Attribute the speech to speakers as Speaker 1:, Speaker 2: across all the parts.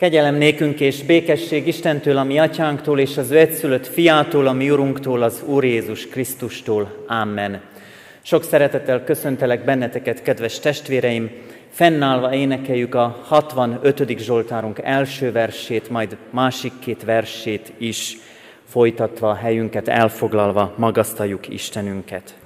Speaker 1: Kegyelem nékünk és békesség Istentől, a mi atyánktól és az ő egyszülött fiától, a mi urunktól, az Úr Jézus Krisztustól. Amen. Sok szeretettel köszöntelek benneteket, kedves testvéreim! Fennállva énekeljük a 65. Zsoltárunk első versét, majd másik két versét is folytatva helyünket, elfoglalva magasztaljuk Istenünket.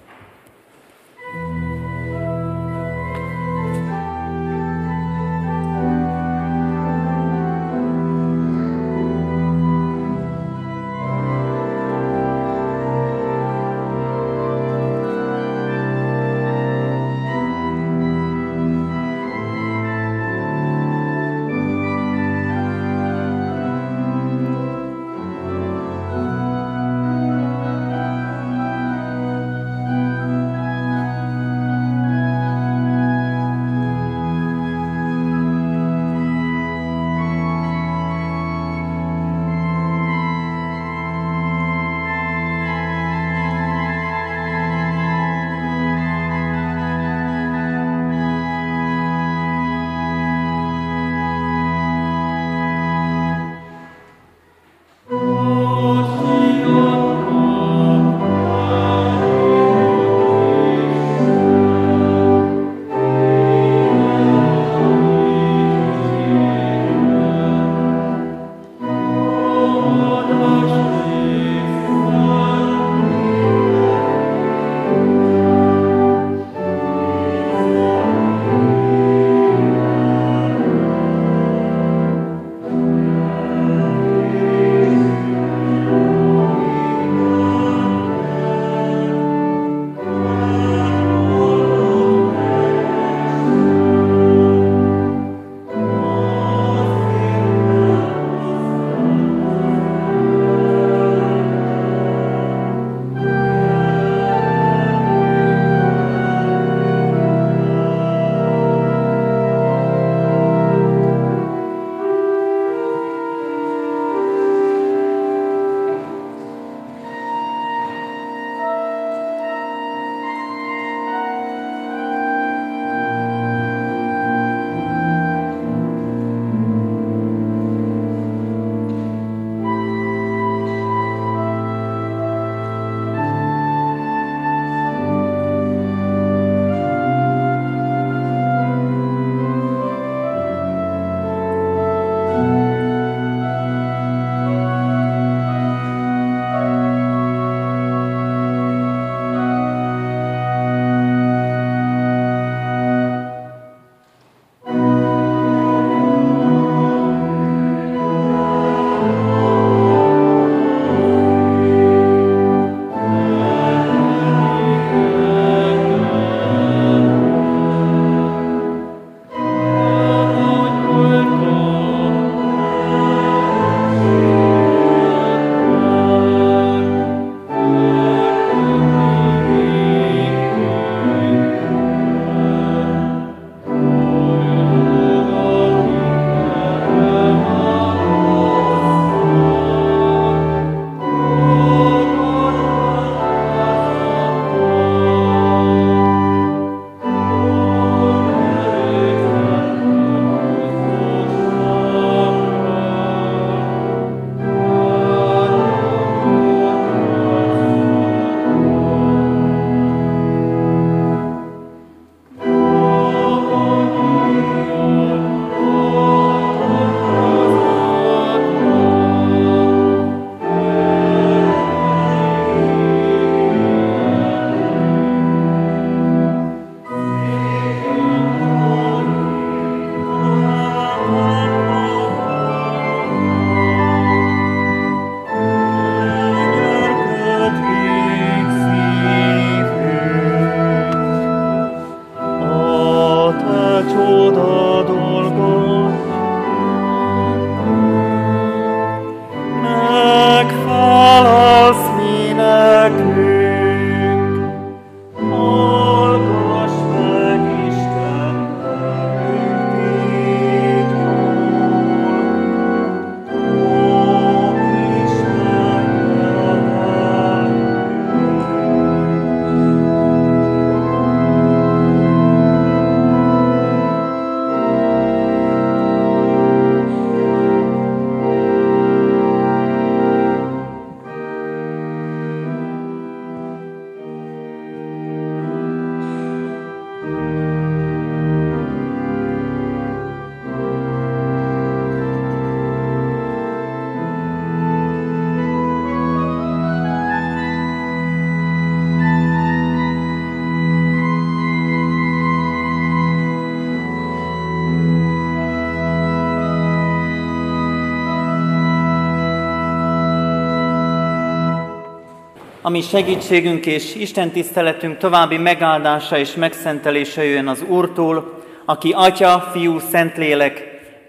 Speaker 1: Segítségünk és Isten tiszteletünk további megáldása és megszentelése jöjjön az Úrtól, aki Atya, Fiú, Szentlélek,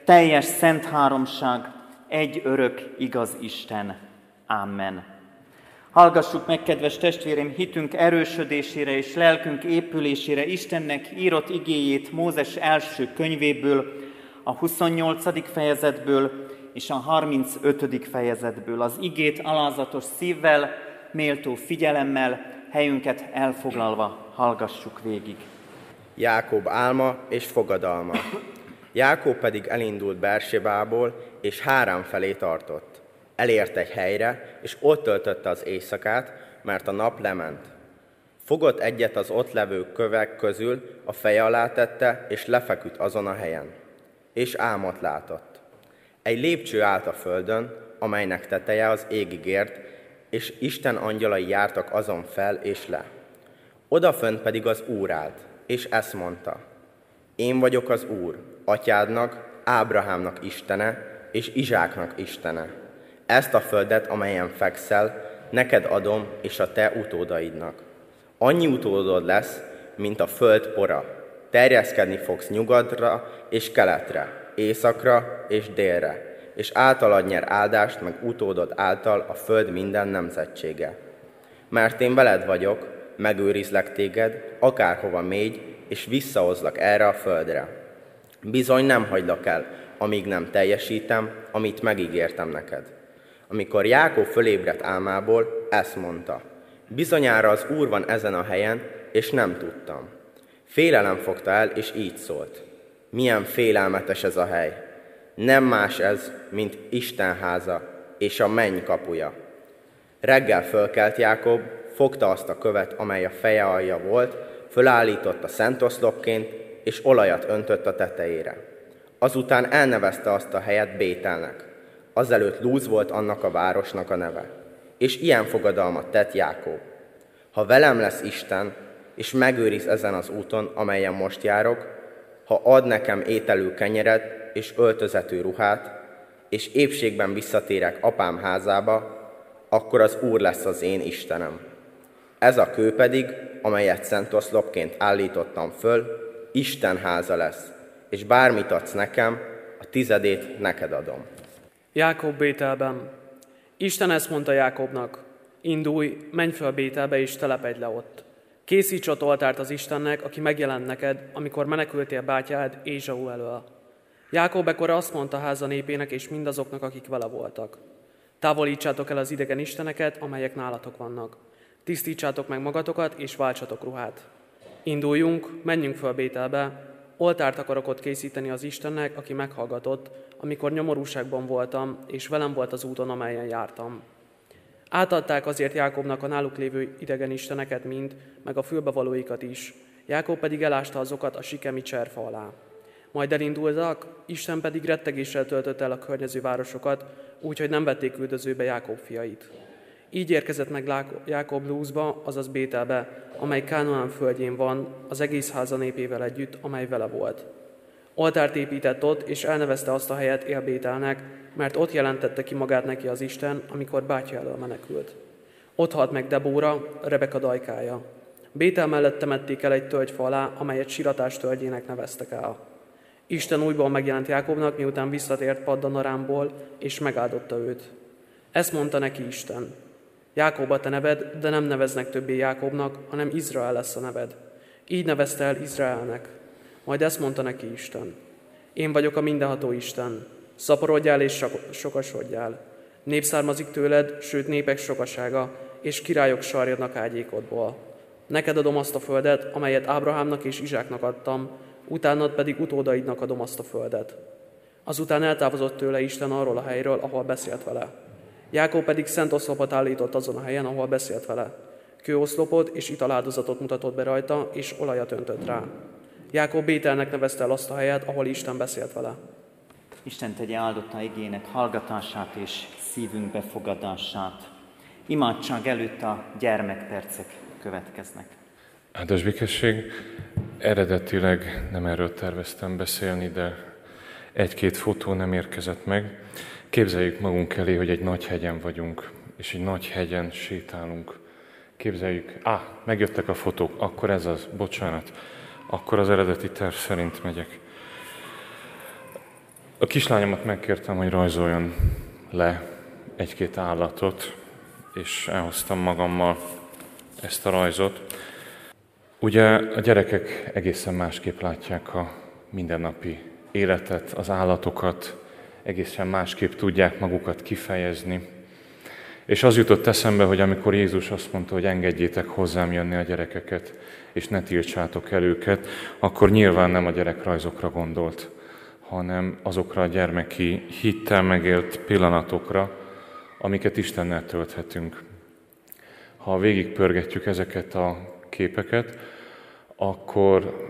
Speaker 1: teljes szent háromság, egy örök igaz Isten. Amen. Hallgassuk meg, kedves testvérem, hitünk erősödésére és lelkünk épülésére Istennek írott igéjét Mózes első könyvéből, a 28. fejezetből és a 35. fejezetből. Az igét alázatos szívvel, méltó figyelemmel, helyünket elfoglalva hallgassuk végig.
Speaker 2: Jákob álma és fogadalma. Jákob pedig elindult Bersebából, és Hárám felé tartott. Elért egy helyre, és ott töltötte az éjszakát, mert a nap lement. Fogott egyet az ott levő kövek közül, a feje alá tette, és lefeküdt azon a helyen. És álmot látott. Egy lépcső állt a földön, amelynek teteje az égig ért, és Isten angyalai jártak azon fel és le. Odafönt pedig az Úr állt, és ezt mondta, én vagyok az Úr, atyádnak, Ábrahámnak Istene, és Izsáknak Istene. Ezt a földet, amelyen fekszel, neked adom, és a te utódaidnak. Annyi utódod lesz, mint a föld pora. Terjeszkedni fogsz nyugatra és keletre, északra és délre, és általad nyer áldást, meg utódod által a föld minden nemzetsége. Mert én veled vagyok, megőrizlek téged, akárhova mégy, és visszahozlak erre a földre. Bizony nem hagylak el, amíg nem teljesítem, amit megígértem neked. Amikor Jákob fölébredt álmából, ezt mondta. Bizonyára az Úr van ezen a helyen, és nem tudtam. Félelem fogta el, és így szólt. Milyen félelmetes ez a hely. Nem más ez, mint Isten háza és a menny kapuja. Reggel fölkelt Jákob, fogta azt a követ, amely a feje alja volt, fölállította szentoszlopként, és olajat öntött a tetejére. Azután elnevezte azt a helyet Bételnek. Azelőtt Lúz volt annak a városnak a neve. És ilyen fogadalmat tett Jákob. Ha velem lesz Isten, és megőriz ezen az úton, amelyen most járok, ha ad nekem ételű kenyeret és öltözetű ruhát, és épségben visszatérek apám házába, akkor az Úr lesz az én Istenem. Ez a kő pedig, amelyet szent oszlopként állítottam föl, Isten háza lesz, és bármit adsz nekem, a tizedét neked adom.
Speaker 3: Jákob Bételben. Isten ezt mondta Jákobnak, indulj, menj föl Bételbe és telepedj le ott. Készíts ott oltárt az Istennek, aki megjelent neked, amikor menekültél bátyád Ézsau elől. Jákob ekkor azt mondta háza népének és mindazoknak, akik vele voltak. Távolítsátok el az idegen isteneket, amelyek nálatok vannak. Tisztítsátok meg magatokat, és váltsatok ruhát. Induljunk, menjünk föl Bételbe, oltárt akarok ott készíteni az Istennek, aki meghallgatott, amikor nyomorúságban voltam, és velem volt az úton, amelyen jártam. Átadták azért Jákobnak a náluk lévő idegen isteneket mind, meg a fülbevalóikat is. Jákob pedig elásta azokat a sikemi cserfa alá. Majd elindultak, Isten pedig rettegéssel töltött el a környező városokat, úgyhogy nem vették üldözőbe Jákob fiait. Így érkezett meg Jákob Lúzba, azaz Bételbe, amely Kánoán földjén van, az egész háza népével együtt, amely vele volt. Oltárt épített ott, és elnevezte azt a helyet Élbételnek, mert ott jelentette ki magát neki az Isten, amikor bátyja elől menekült. Ott halt meg Debóra, Rebeka dajkája. Bétel mellett temették el egy tölgyfa alá, amelyet siratás tölgyének neveztek el. Isten újból megjelent Jákobnak, miután visszatért Paddanarámból, és megáldotta őt. Ezt mondta neki Isten. Jákob a te neved, de nem neveznek többé Jákobnak, hanem Izrael lesz a neved. Így nevezte el Izraelnek. Majd ezt mondta neki Isten. Én vagyok a mindenható Isten. Szaporodjál és sokasodjál. Nép származik tőled, sőt népek sokasága, és királyok sarjadnak ágyékodból. Neked adom azt a földet, amelyet Ábrahámnak és Izsáknak adtam, utánad pedig utódaidnak adom azt a földet. Azután eltávozott tőle Isten arról a helyről, ahol beszélt vele. Jákob pedig szent oszlopot állított azon a helyen, ahol beszélt vele. Kőoszlopot és italáldozatot mutatott be rajta, és olajat öntött rá. Jákob Bételnek nevezte el azt a helyet, ahol Isten beszélt vele.
Speaker 1: Isten tegye áldotta igének hallgatását és szívünk befogadását. Imádság előtt a gyermekpercek következnek.
Speaker 4: Áldás békesség, eredetileg nem erről terveztem beszélni, de egy-két fotó nem érkezett meg. Képzeljük magunk elé, hogy egy nagy hegyen vagyunk, és egy nagy hegyen sétálunk. képzeljük, á, megjöttek a fotók, akkor ez az, bocsánat, akkor az eredeti terv szerint megyek. A kislányomat megkértem, hogy rajzoljon le egy-két állatot, és elhoztam magammal ezt a rajzot. Ugye a gyerekek egészen másképp látják a mindennapi életet, az állatokat, egészen másképp tudják magukat kifejezni. És az jutott eszembe, hogy amikor Jézus azt mondta, hogy engedjétek hozzám jönni a gyerekeket, és ne tiltsátok el őket, akkor nyilván nem a gyerekrajzokra gondolt, hanem azokra a gyermeki hittel megélt pillanatokra, amiket Istennel tölthetünk. Ha végigpörgetjük ezeket a képeket, akkor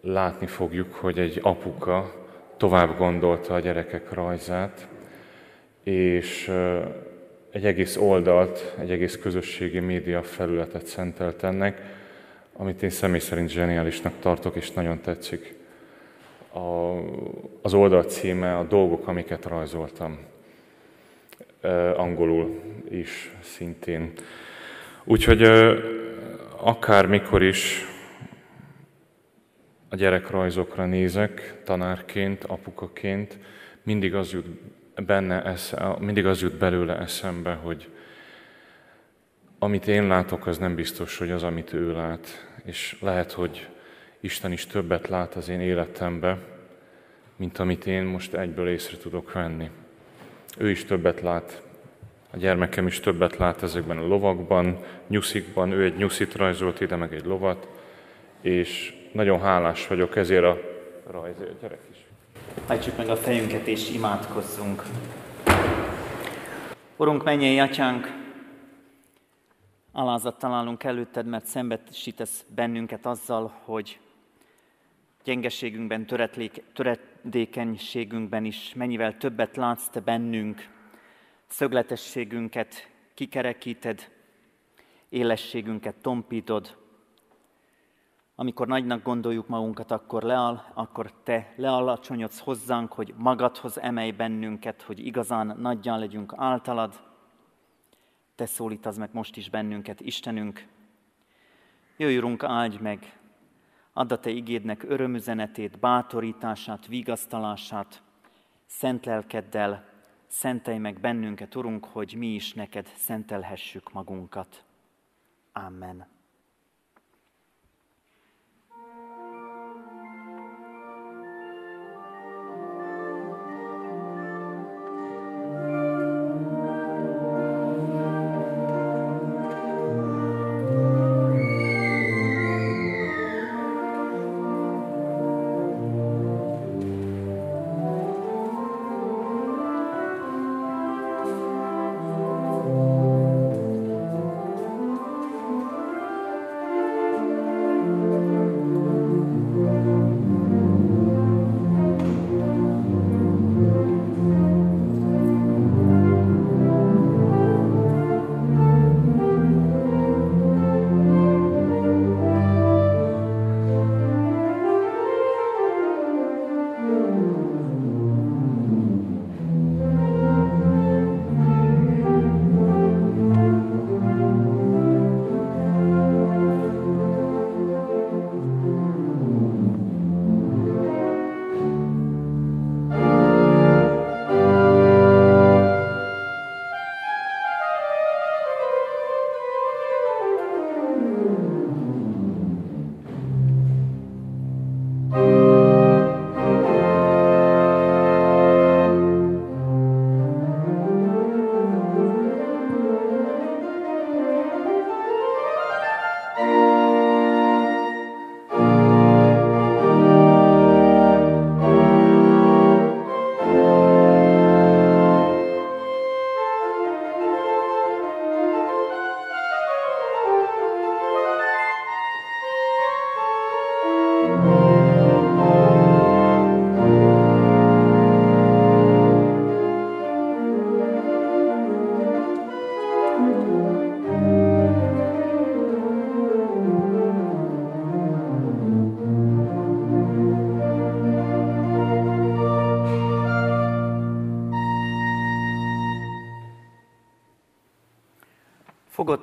Speaker 4: látni fogjuk, hogy egy apuka tovább gondolta a gyerekek rajzát, és egy egész oldalt, egy egész közösségi média felületet szentelt ennek, amit én személy szerint zseniálisnak tartok, és nagyon tetszik. A, az oldal címe a dolgok, amiket rajzoltam. angolul is szintén. Úgyhogy akár mikor is a gyerekrajzokra nézek, tanárként, apukaként, mindig az jut benne esze, mindig az jut belőle eszembe, hogy amit én látok, az nem biztos, hogy az, amit ő lát. És lehet, hogy Isten is többet lát az én életembe, mint amit én most egyből észre tudok venni. Ő is többet lát, a gyermekem is többet lát ezekben a lovakban, nyuszikban, ő egy nyuszit rajzolt ide, meg egy lovat, és nagyon hálás vagyok ezért a rajzért. Gyerek is.
Speaker 1: Hajtsuk meg a fejünket és imádkozzunk. Urunk, mennyei atyánk, alázat találunk előtted, mert szembesítesz bennünket azzal, hogy gyengeségünkben, töredékenységünkben is mennyivel többet látsz te bennünk, szögletességünket kikerekíted, élességünket tompítod, amikor nagynak gondoljuk magunkat, akkor, leal, akkor te lealacsonyodsz hozzánk, hogy magadhoz emelj bennünket, hogy igazán nagyjan legyünk általad. Te szólítasz meg most is bennünket, Istenünk. Jöjj, Urunk, áldj meg, add a Te igédnek örömüzenetét, bátorítását, vigasztalását, szent lelkeddel, szentelj meg bennünket, Urunk, hogy mi is neked szentelhessük magunkat. Amen.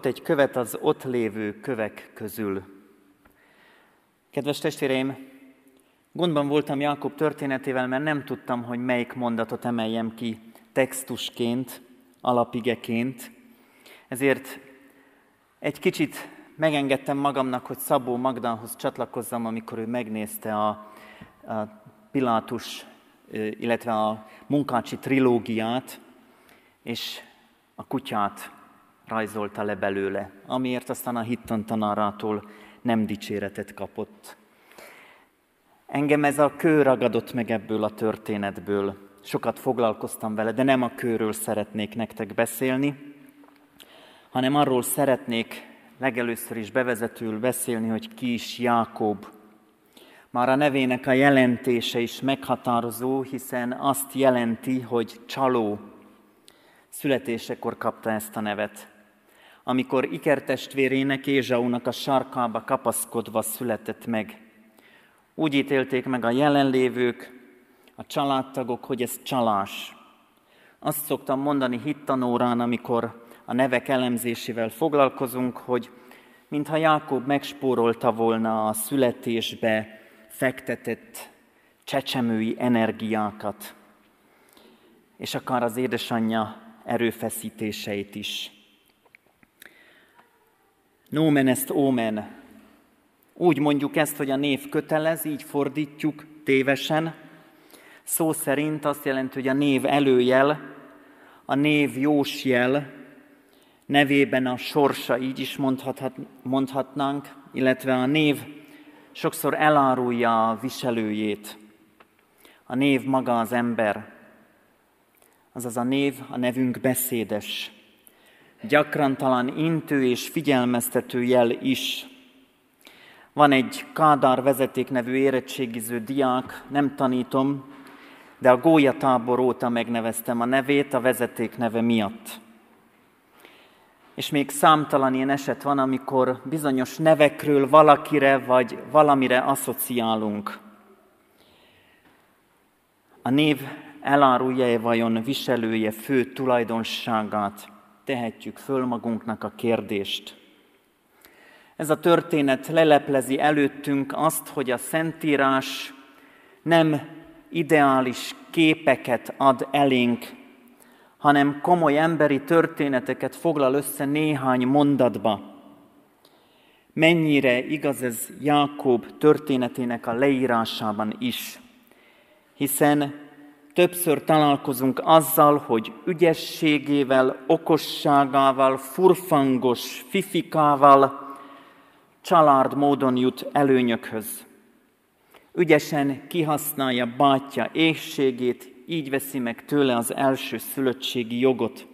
Speaker 1: Fogott egy követ az ott lévő kövek közül. Kedves testvéreim, gondban voltam Jákob történetével, mert nem tudtam, hogy melyik mondatot emeljem ki textusként, alapigeként. Ezért egy kicsit megengedtem magamnak, hogy Szabó Magdához csatlakozzam, amikor ő megnézte a, a Pilátus, illetve a Munkácsi trilógiát, és a kutyát rajzolta le belőle, amiért aztán a Hitton tanárától nem dicséretet kapott. Engem ez a kő ragadott meg ebből a történetből. Sokat foglalkoztam vele, de nem a kőről szeretnék nektek beszélni, hanem arról szeretnék legelőször is bevezetül beszélni, hogy ki is Jákob. Már a nevének a jelentése is meghatározó, hiszen azt jelenti, hogy csaló. Születésekor kapta ezt a nevet amikor ikertestvérének Ézsaunak a sarkába kapaszkodva született meg. Úgy ítélték meg a jelenlévők, a családtagok, hogy ez csalás. Azt szoktam mondani hittanórán, amikor a nevek elemzésével foglalkozunk, hogy mintha Jákob megspórolta volna a születésbe fektetett csecsemői energiákat, és akár az édesanyja erőfeszítéseit is. Nomen est omen. Úgy mondjuk ezt, hogy a név kötelez, így fordítjuk tévesen. Szó szerint azt jelenti, hogy a név előjel, a név jósjel, nevében a sorsa, így is mondhathat, mondhatnánk, illetve a név sokszor elárulja a viselőjét. A név maga az ember, azaz a név, a nevünk beszédes gyakran talán intő és figyelmeztető jel is. Van egy Kádár vezeték nevű érettségiző diák, nem tanítom, de a Gólya tábor óta megneveztem a nevét a vezeték neve miatt. És még számtalan ilyen eset van, amikor bizonyos nevekről valakire vagy valamire asszociálunk. A név elárulja-e vajon viselője fő tulajdonságát? Tehetjük föl magunknak a kérdést. Ez a történet leleplezi előttünk azt, hogy a Szentírás nem ideális képeket ad elénk, hanem komoly emberi történeteket foglal össze néhány mondatba. Mennyire igaz ez Jákob történetének a leírásában is, hiszen Többször találkozunk azzal, hogy ügyességével, okosságával, furfangos fifikával család módon jut előnyökhöz. Ügyesen kihasználja bátyja éhségét, így veszi meg tőle az első szülöttségi jogot.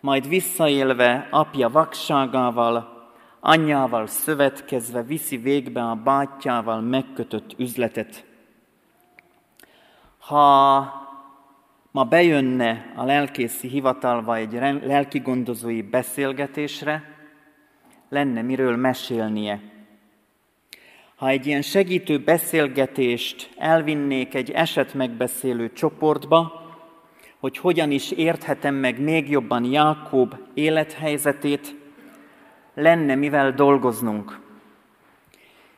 Speaker 1: Majd visszaélve apja vakságával, anyjával szövetkezve viszi végbe a bátyjával megkötött üzletet. Ha ma bejönne a lelkészi hivatalva egy lelki gondozói beszélgetésre, lenne miről mesélnie. Ha egy ilyen segítő beszélgetést elvinnék egy eset megbeszélő csoportba, hogy hogyan is érthetem meg még jobban Jákob élethelyzetét, lenne mivel dolgoznunk.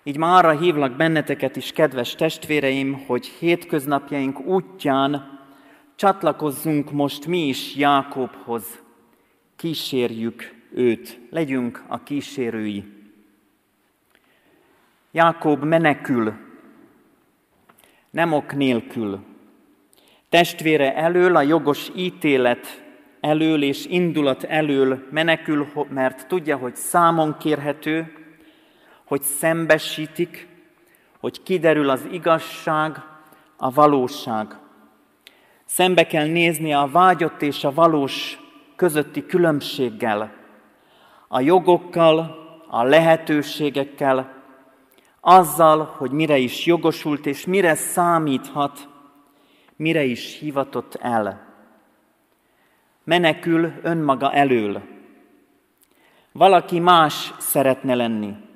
Speaker 1: Így ma arra hívlak benneteket is, kedves testvéreim, hogy hétköznapjaink útján csatlakozzunk most mi is Jákobhoz, kísérjük őt, legyünk a kísérői. Jákob menekül, nem ok nélkül. Testvére elől, a jogos ítélet elől és indulat elől menekül, mert tudja, hogy számon kérhető, hogy szembesítik, hogy kiderül az igazság, a valóság. Szembe kell nézni a vágyott és a valós közötti különbséggel, a jogokkal, a lehetőségekkel, azzal, hogy mire is jogosult és mire számíthat, mire is hivatott el. Menekül önmaga elől. Valaki más szeretne lenni.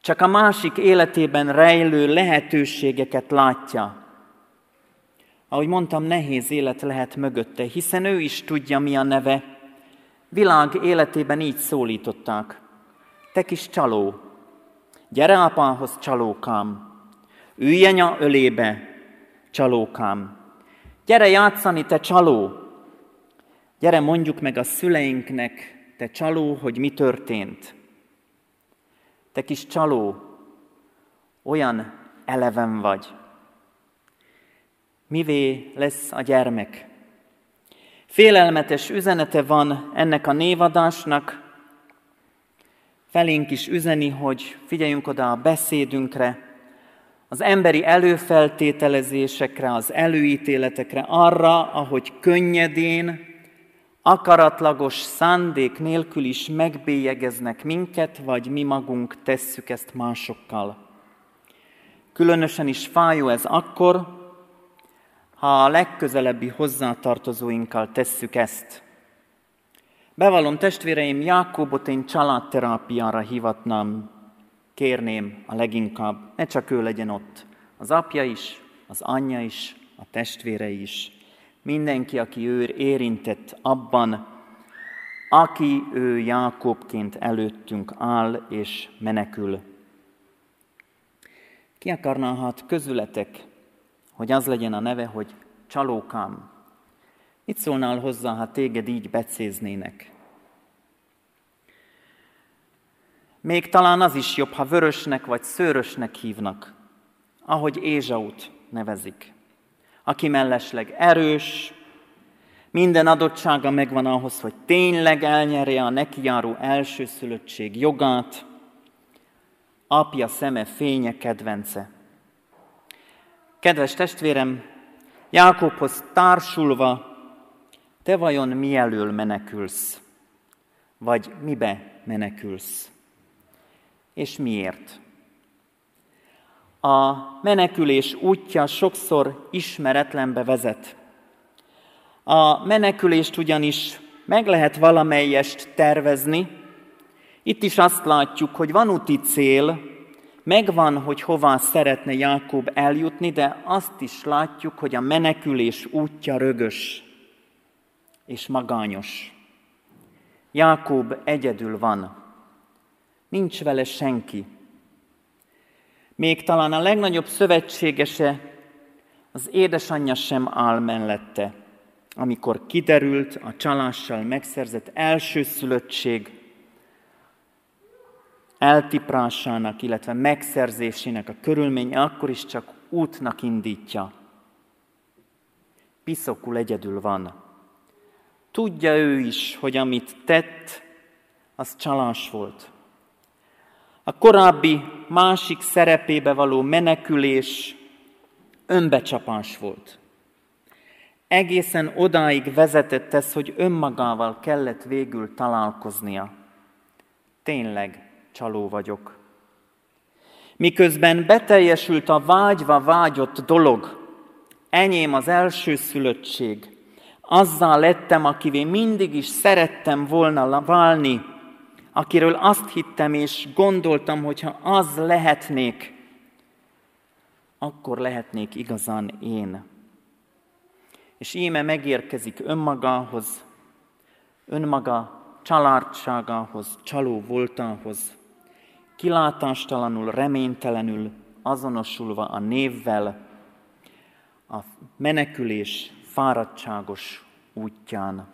Speaker 1: Csak a másik életében rejlő lehetőségeket látja. Ahogy mondtam, nehéz élet lehet mögötte, hiszen ő is tudja, mi a neve, világ életében így szólították. Te kis csaló, gyere apához, csalókám, ülj anya ölébe, csalókám, gyere játszani, te csaló, gyere mondjuk meg a szüleinknek, te csaló, hogy mi történt. Te kis csaló, olyan eleven vagy. Mivé lesz a gyermek? Félelmetes üzenete van ennek a névadásnak, felénk is üzeni, hogy figyeljünk oda a beszédünkre, az emberi előfeltételezésekre, az előítéletekre, arra, ahogy könnyedén, akaratlagos szándék nélkül is megbélyegeznek minket, vagy mi magunk tesszük ezt másokkal. Különösen is fájó ez akkor, ha a legközelebbi hozzátartozóinkkal tesszük ezt. Bevallom testvéreim, Jákobot én családterápiára hivatnám, kérném a leginkább, ne csak ő legyen ott, az apja is, az anyja is, a testvére is, mindenki, aki ő érintett abban, aki ő Jákobként előttünk áll és menekül. Ki akarná hát közületek hogy az legyen a neve, hogy csalókám. Mit szólnál hozzá, ha téged így becéznének? Még talán az is jobb, ha vörösnek vagy szőrösnek hívnak, ahogy Ézsaut nevezik, aki mellesleg erős, minden adottsága megvan ahhoz, hogy tényleg elnyerje a nekijáró elsőszülöttség jogát, apja szeme fénye kedvence. Kedves testvérem, Jákobhoz társulva, te vajon mi elől menekülsz? Vagy mibe menekülsz? És miért? A menekülés útja sokszor ismeretlenbe vezet. A menekülést ugyanis meg lehet valamelyest tervezni. Itt is azt látjuk, hogy van úti cél, Megvan, hogy hová szeretne Jákob eljutni, de azt is látjuk, hogy a menekülés útja rögös és magányos. Jákob egyedül van. Nincs vele senki. Még talán a legnagyobb szövetségese, az édesanyja sem áll mellette, amikor kiderült a csalással megszerzett elsőszülöttség, eltiprásának, illetve megszerzésének a körülménye akkor is csak útnak indítja. Piszokul egyedül van. Tudja ő is, hogy amit tett, az csalás volt. A korábbi másik szerepébe való menekülés önbecsapás volt. Egészen odáig vezetett ez, hogy önmagával kellett végül találkoznia. Tényleg, csaló vagyok. Miközben beteljesült a vágyva vágyott dolog, enyém az első szülöttség, azzal lettem, akivé mindig is szerettem volna válni, akiről azt hittem és gondoltam, hogy ha az lehetnék, akkor lehetnék igazán én. És íme megérkezik önmagához, önmaga családságához, csaló voltához, kilátástalanul, reménytelenül azonosulva a névvel, a menekülés fáradtságos útján.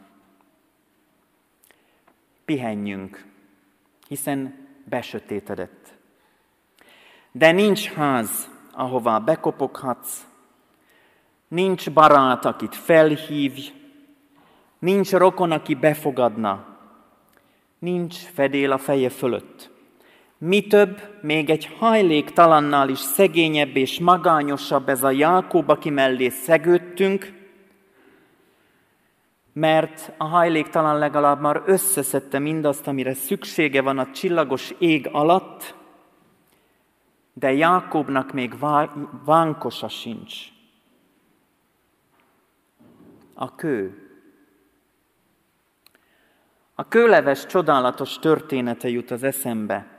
Speaker 1: Pihenjünk, hiszen besötétedett. De nincs ház, ahová bekopoghatsz, nincs barát, akit felhívj, nincs rokon, aki befogadna, nincs fedél a feje fölött. Mi több, még egy hajléktalannál is szegényebb és magányosabb ez a Jákob, aki mellé szegődtünk, mert a hajléktalan legalább már összeszedte mindazt, amire szüksége van a csillagos ég alatt, de Jákobnak még vánkosa sincs. A kő. A kőleves csodálatos története jut az eszembe.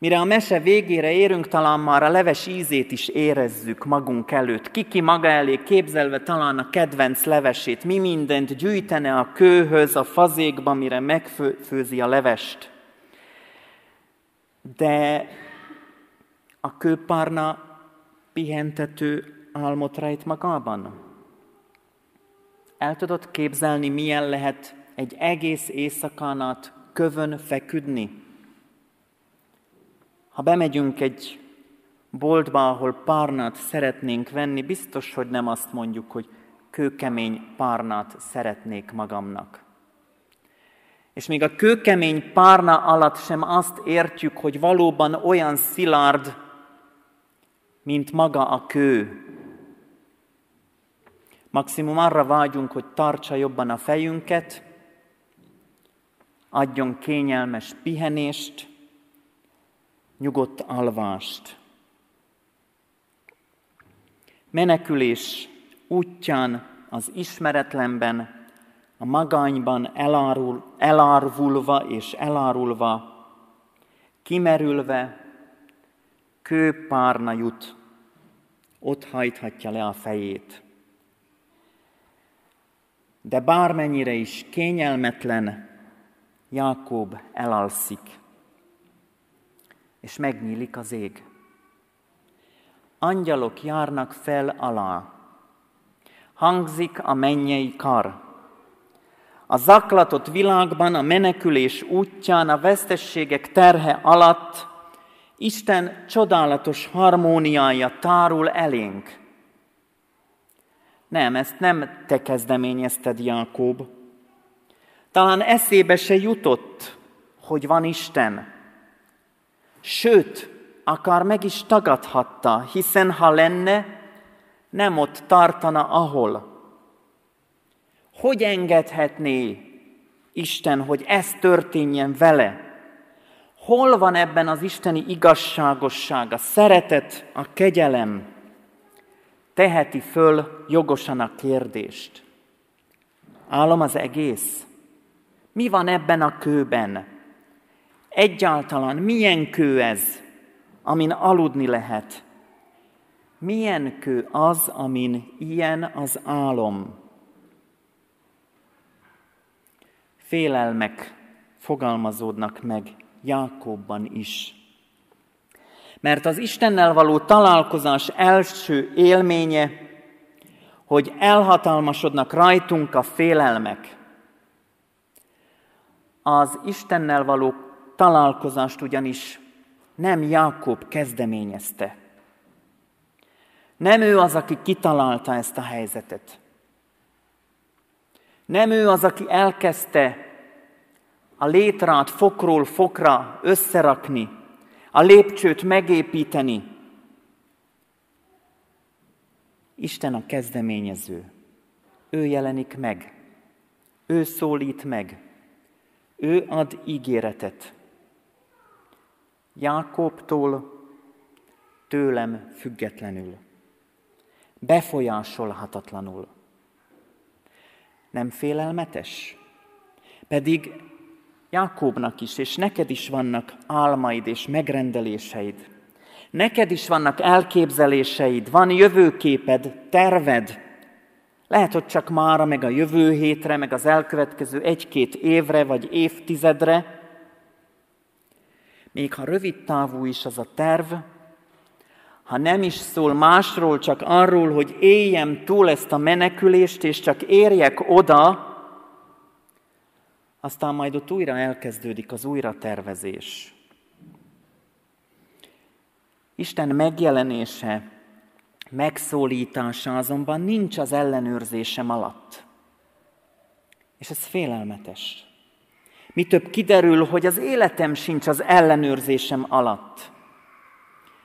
Speaker 1: Mire a mese végére érünk, talán már a leves ízét is érezzük magunk előtt. Kiki maga elé képzelve talán a kedvenc levesét, mi mindent gyűjtene a kőhöz, a fazékba, mire megfőzi a levest. De a kőpárna pihentető álmot rejt magában. El tudod képzelni, milyen lehet egy egész éjszakán át kövön feküdni? Ha bemegyünk egy boltba, ahol párnát szeretnénk venni, biztos, hogy nem azt mondjuk, hogy kőkemény párnát szeretnék magamnak. És még a kőkemény párna alatt sem azt értjük, hogy valóban olyan szilárd, mint maga a kő. Maximum arra vágyunk, hogy tartsa jobban a fejünket, adjon kényelmes pihenést, nyugodt alvást. Menekülés útján az ismeretlenben, a magányban elárul, elárvulva és elárulva, kimerülve, kőpárna jut, ott hajthatja le a fejét. De bármennyire is kényelmetlen, Jákob elalszik és megnyílik az ég. Angyalok járnak fel alá. Hangzik a mennyei kar. A zaklatott világban, a menekülés útján, a vesztességek terhe alatt Isten csodálatos harmóniája tárul elénk. Nem, ezt nem te kezdeményezted, Jákob. Talán eszébe se jutott, hogy van Isten. Sőt, akár meg is tagadhatta, hiszen ha lenne, nem ott tartana, ahol. Hogy engedhetné Isten, hogy ez történjen vele? Hol van ebben az isteni igazságosság, a szeretet, a kegyelem? Teheti föl jogosan a kérdést. Álom az egész. Mi van ebben a kőben? Egyáltalán milyen kő ez, amin aludni lehet? Milyen kő az, amin ilyen az álom? Félelmek fogalmazódnak meg Jákobban is. Mert az Istennel való találkozás első élménye, hogy elhatalmasodnak rajtunk a félelmek. Az Istennel való találkozást ugyanis nem Jákob kezdeményezte. Nem ő az, aki kitalálta ezt a helyzetet. Nem ő az, aki elkezdte a létrát fokról fokra összerakni, a lépcsőt megépíteni. Isten a kezdeményező. Ő jelenik meg. Ő szólít meg. Ő ad ígéretet. Jákobtól tőlem függetlenül, befolyásolhatatlanul. Nem félelmetes? Pedig Jákobnak is, és neked is vannak álmaid és megrendeléseid. Neked is vannak elképzeléseid, van jövőképed, terved. Lehet, hogy csak mára, meg a jövő hétre, meg az elkövetkező egy-két évre vagy évtizedre, még ha rövid távú is az a terv, ha nem is szól másról, csak arról, hogy éljem túl ezt a menekülést, és csak érjek oda, aztán majd ott újra elkezdődik az újratervezés. Isten megjelenése, megszólítása azonban nincs az ellenőrzésem alatt. És ez félelmetes. Mi több kiderül, hogy az életem sincs az ellenőrzésem alatt.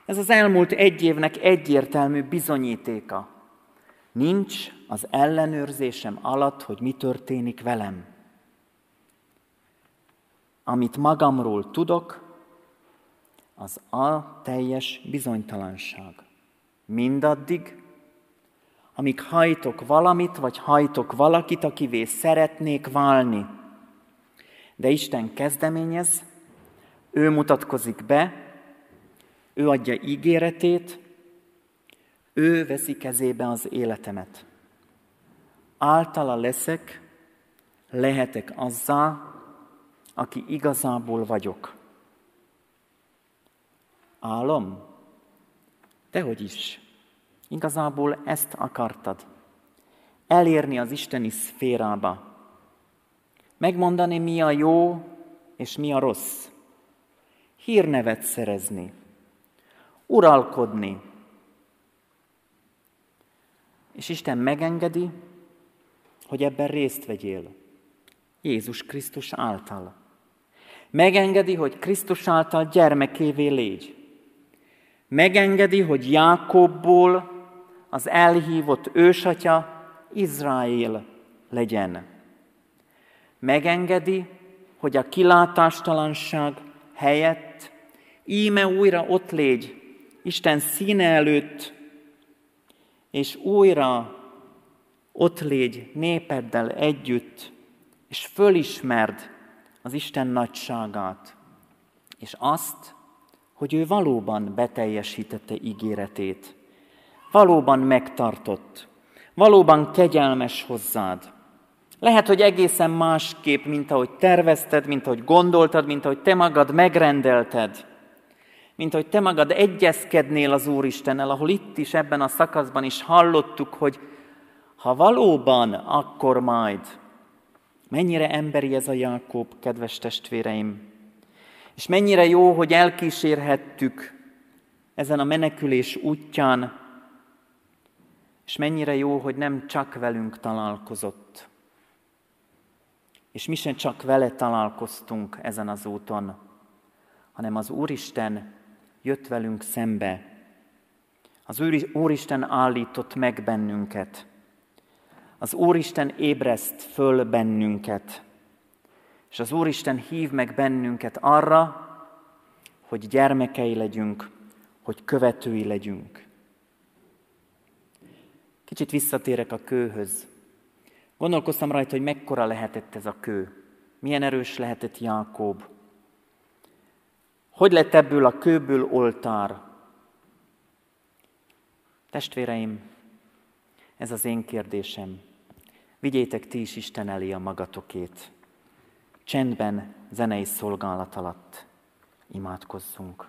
Speaker 1: Ez az elmúlt egy évnek egyértelmű bizonyítéka. Nincs az ellenőrzésem alatt, hogy mi történik velem. Amit magamról tudok, az a teljes bizonytalanság. Mindaddig, amíg hajtok valamit, vagy hajtok valakit, akivé szeretnék válni, de Isten kezdeményez, ő mutatkozik be, Ő adja ígéretét, ő veszi kezébe az életemet. Általa leszek, lehetek azzá, aki igazából vagyok. Álom? Dehogy is. Igazából ezt akartad. Elérni az isteni szférába. Megmondani, mi a jó és mi a rossz. Hírnevet szerezni. Uralkodni. És Isten megengedi, hogy ebben részt vegyél. Jézus Krisztus által. Megengedi, hogy Krisztus által gyermekévé légy. Megengedi, hogy Jákobból az elhívott ősatya Izrael legyen. Megengedi, hogy a kilátástalanság helyett íme újra ott légy, Isten színe előtt, és újra ott légy népeddel együtt, és fölismerd az Isten nagyságát, és azt, hogy ő valóban beteljesítette ígéretét, valóban megtartott, valóban kegyelmes hozzád. Lehet, hogy egészen másképp, mint ahogy tervezted, mint ahogy gondoltad, mint ahogy te magad megrendelted, mint ahogy te magad egyezkednél az Úristennel, ahol itt is ebben a szakaszban is hallottuk, hogy ha valóban, akkor majd. Mennyire emberi ez a Jákob, kedves testvéreim. És mennyire jó, hogy elkísérhettük ezen a menekülés útján, és mennyire jó, hogy nem csak velünk találkozott. És mi sem csak vele találkoztunk ezen az úton, hanem az Úristen jött velünk szembe. Az Úristen állított meg bennünket. Az Úristen ébreszt föl bennünket. És az Úristen hív meg bennünket arra, hogy gyermekei legyünk, hogy követői legyünk. Kicsit visszatérek a kőhöz. Gondolkoztam rajta, hogy mekkora lehetett ez a kő. Milyen erős lehetett Jákob. Hogy lett ebből a kőből oltár? Testvéreim, ez az én kérdésem. Vigyétek ti is Isten elé a magatokét. Csendben, zenei szolgálat alatt imádkozzunk.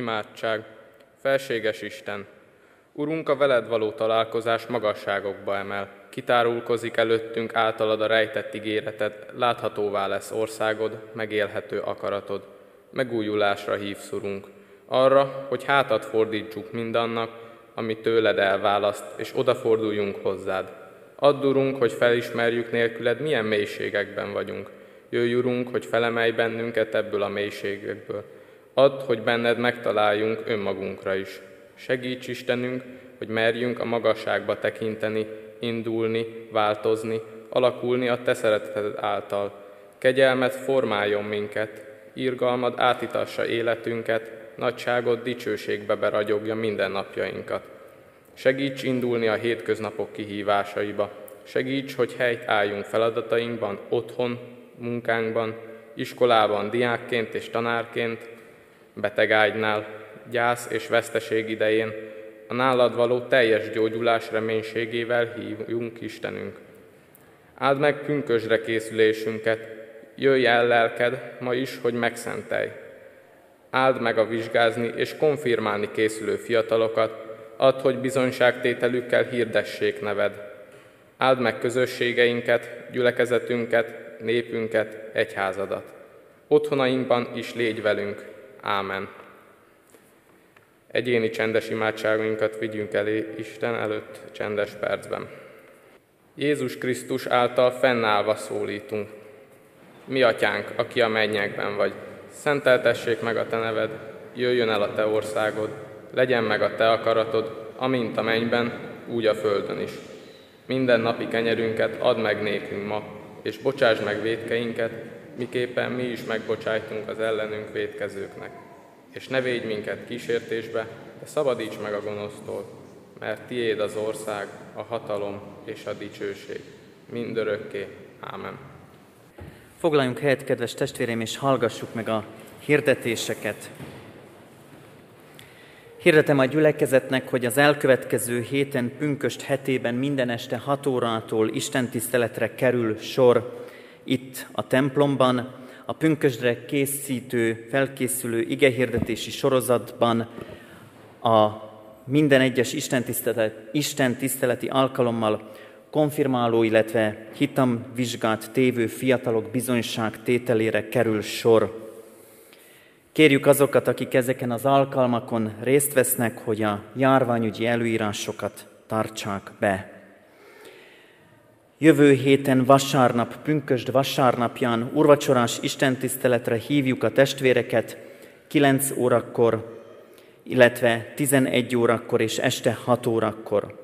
Speaker 5: Imádság. Felséges Isten, Urunk, a veled való találkozás magasságokba emel. Kitárulkozik előttünk általad a rejtett ígéreted, láthatóvá lesz országod, megélhető akaratod. Megújulásra hívsz, Urunk, arra, hogy hátat fordítsuk mindannak, ami tőled elválaszt, és odaforduljunk hozzád. Add, Urunk, hogy felismerjük nélküled, milyen mélységekben vagyunk. Jöjj, Urunk, hogy felemelj bennünket ebből a mélységekből. Add, hogy benned megtaláljunk önmagunkra is. Segíts Istenünk, hogy merjünk a magasságba tekinteni, indulni, változni, alakulni a Te szereteted által. Kegyelmet formáljon minket, írgalmad átitassa életünket, nagyságod dicsőségbe beragyogja minden napjainkat. Segíts indulni a hétköznapok kihívásaiba. Segíts, hogy helyt álljunk feladatainkban, otthon, munkánkban, iskolában, diákként és tanárként, betegágynál, gyász és veszteség idején, a nálad való teljes gyógyulás reménységével hívjunk Istenünk. Áld meg pünkösre készülésünket, jöjj el lelked ma is, hogy megszentelj. Áld meg a vizsgázni és konfirmálni készülő fiatalokat, add, hogy bizonyságtételükkel hirdessék neved. Áld meg közösségeinket, gyülekezetünket, népünket, egyházadat. Otthonainkban is légy velünk. Ámen. Egyéni csendes imádságunkat vigyünk elé Isten előtt csendes percben. Jézus Krisztus által fennállva szólítunk. Mi atyánk, aki a mennyekben vagy, szenteltessék meg a te neved, jöjjön el a te országod, legyen meg a te akaratod, amint a mennyben, úgy a földön is. Minden napi kenyerünket add meg nékünk ma, és bocsáss meg védkeinket, miképpen mi is megbocsájtunk az ellenünk védkezőknek és ne védj minket kísértésbe, de szabadíts meg a gonosztól, mert tiéd az ország, a hatalom és a dicsőség, mindörökké. Ámen.
Speaker 1: Foglaljunk helyet, kedves testvéreim, és hallgassuk meg a hirdetéseket. Hirdetem a gyülekezetnek, hogy az elkövetkező héten pünköst hetében minden este 6 órától Isten tiszteletre kerül sor itt a templomban, a pünkösdre készítő, felkészülő igehirdetési sorozatban a minden egyes Isten, tisztelet, Isten tiszteleti alkalommal konfirmáló, illetve hitamvizsgát tévő fiatalok bizonyság tételére kerül sor. Kérjük azokat, akik ezeken az alkalmakon részt vesznek, hogy a járványügyi előírásokat tartsák be. Jövő héten vasárnap, pünkösd vasárnapján urvacsorás istentiszteletre hívjuk a testvéreket 9 órakor, illetve 11 órakor és este 6 órakor.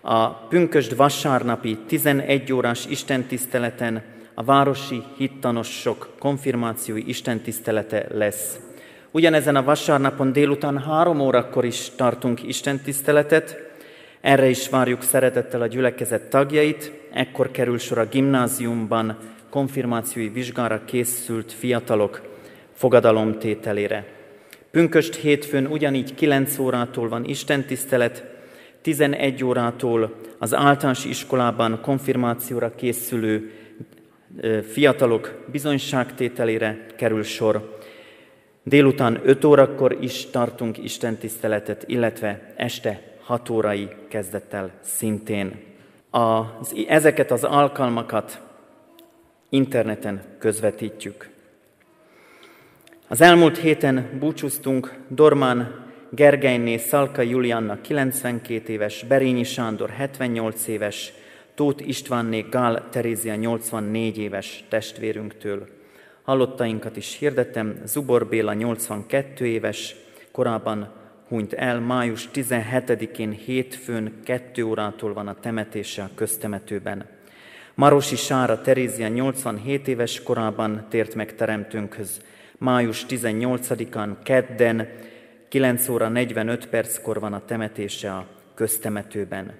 Speaker 1: A pünkösd vasárnapi 11 órás istentiszteleten a városi hittanosok konfirmációi istentisztelete lesz. Ugyanezen a vasárnapon délután három órakor is tartunk istentiszteletet, erre is várjuk szeretettel a gyülekezet tagjait, ekkor kerül sor a gimnáziumban konfirmációi vizsgára készült fiatalok fogadalomtételére. Pünköst hétfőn ugyanígy 9 órától van istentisztelet, 11 órától az általános iskolában konfirmációra készülő fiatalok bizonyságtételére kerül sor. Délután 5 órakor is tartunk istentiszteletet, illetve este 6 órai kezdettel szintén. Az, ezeket az alkalmakat interneten közvetítjük. Az elmúlt héten búcsúztunk Dormán Gergelyné Szalka Julianna 92 éves, Berényi Sándor 78 éves, Tóth Istvánné Gál Terézia 84 éves testvérünktől. Hallottainkat is hirdettem, Zubor Béla 82 éves, korábban hunyt el. Május 17-én hétfőn 2 órától van a temetése a köztemetőben. Marosi Sára Terézia 87 éves korában tért meg teremtőnkhöz. Május 18-án kedden 9 óra 45 perckor van a temetése a köztemetőben.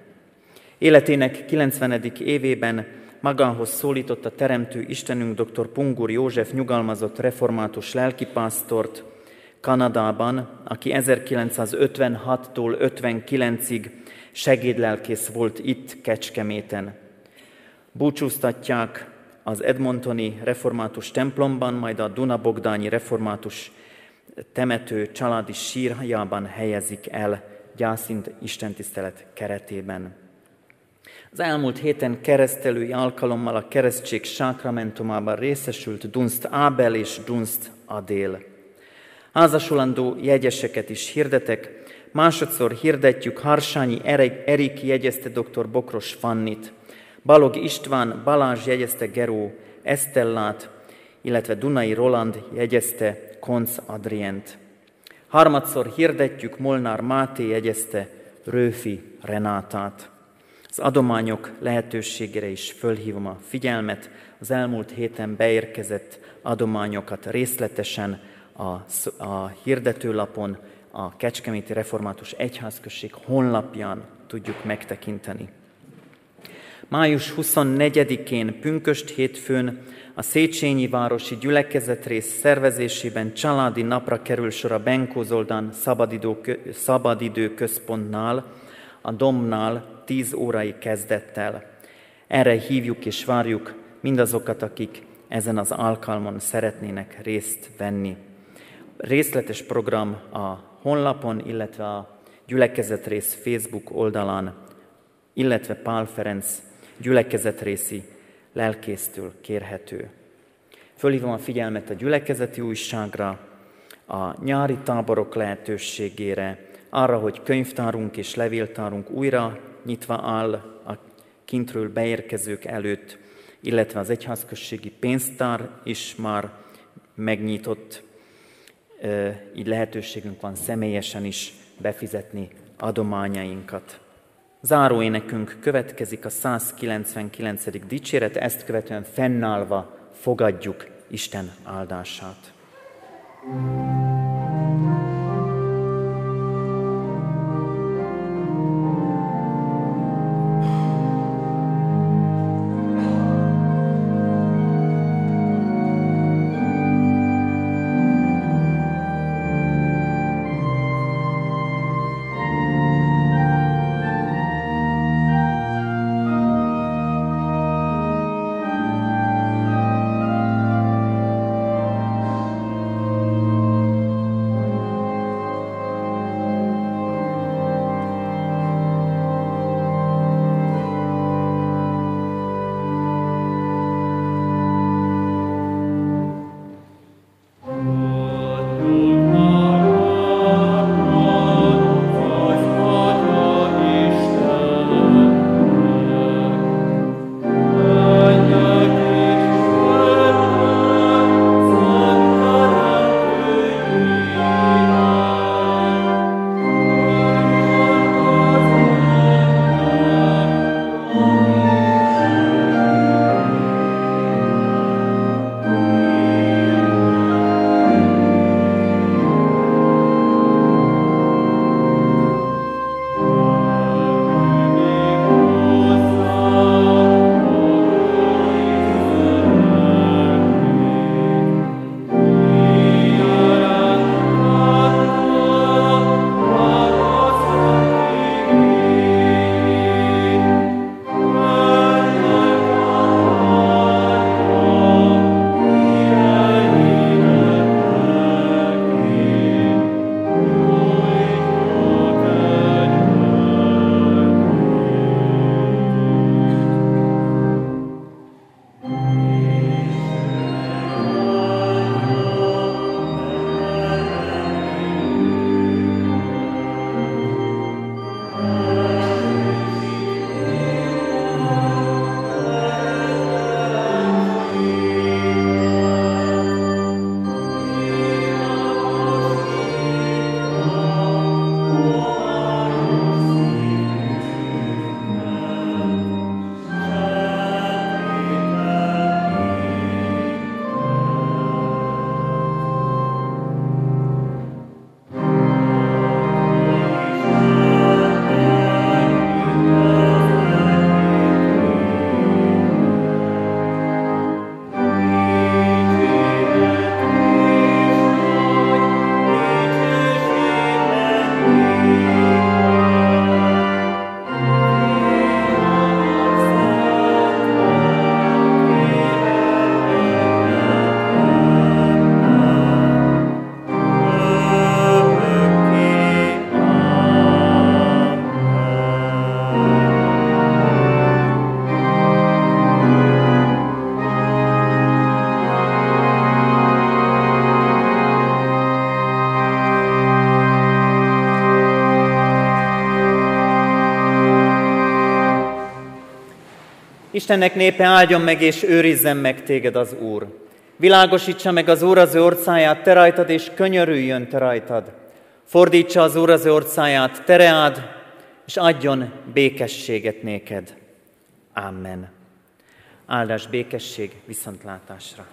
Speaker 1: Életének 90. évében magához szólította teremtő Istenünk dr. Pungur József nyugalmazott református lelkipásztort, Kanadában, aki 1956-tól 59-ig segédlelkész volt itt Kecskeméten. Búcsúztatják az Edmontoni református templomban, majd a Dunabogdányi református temető családi sírjában helyezik el gyászint istentisztelet keretében. Az elmúlt héten keresztelői alkalommal a keresztség sákramentumában részesült Dunst Ábel és Dunst Adél. Házasulandó jegyeseket is hirdetek, másodszor hirdetjük Harsányi Erik jegyezte dr. Bokros Fannit, Balog István Balázs jegyezte Geró Esztellát, illetve Dunai Roland jegyezte Konc Adrient. Harmadszor hirdetjük Molnár Máté jegyezte Rőfi Renátát. Az adományok lehetőségére is fölhívom a figyelmet. Az elmúlt héten beérkezett adományokat részletesen a, a hirdetőlapon, a Kecskeméti Református Egyházközség honlapján tudjuk megtekinteni. Május 24-én Pünköst hétfőn a Széchenyi Városi Gyülekezetrész szervezésében családi napra kerül sor a Benkózoldan szabadidő, szabadidő központnál, a Domnál 10 órai kezdettel. Erre hívjuk és várjuk mindazokat, akik ezen az alkalmon szeretnének részt venni. Részletes program a honlapon, illetve a gyülekezetrész Facebook oldalán, illetve Pál Ferenc gyülekezetrészi lelkésztől kérhető. Fölhívom a figyelmet a gyülekezeti újságra, a nyári táborok lehetőségére, arra, hogy könyvtárunk és levéltárunk újra nyitva áll a kintről beérkezők előtt, illetve az egyházközségi pénztár is már megnyitott, így lehetőségünk van személyesen is befizetni adományainkat. Záróénekünk következik a 199. dicséret, ezt követően fennállva fogadjuk Isten áldását. thank you Istennek népe áldjon meg és őrizzen meg téged az Úr. Világosítsa meg az Úr az ő orcáját te rajtad, és könyörüljön te rajtad. Fordítsa az Úr az ő orcáját te reád, és adjon békességet néked. Amen. Áldás békesség viszontlátásra.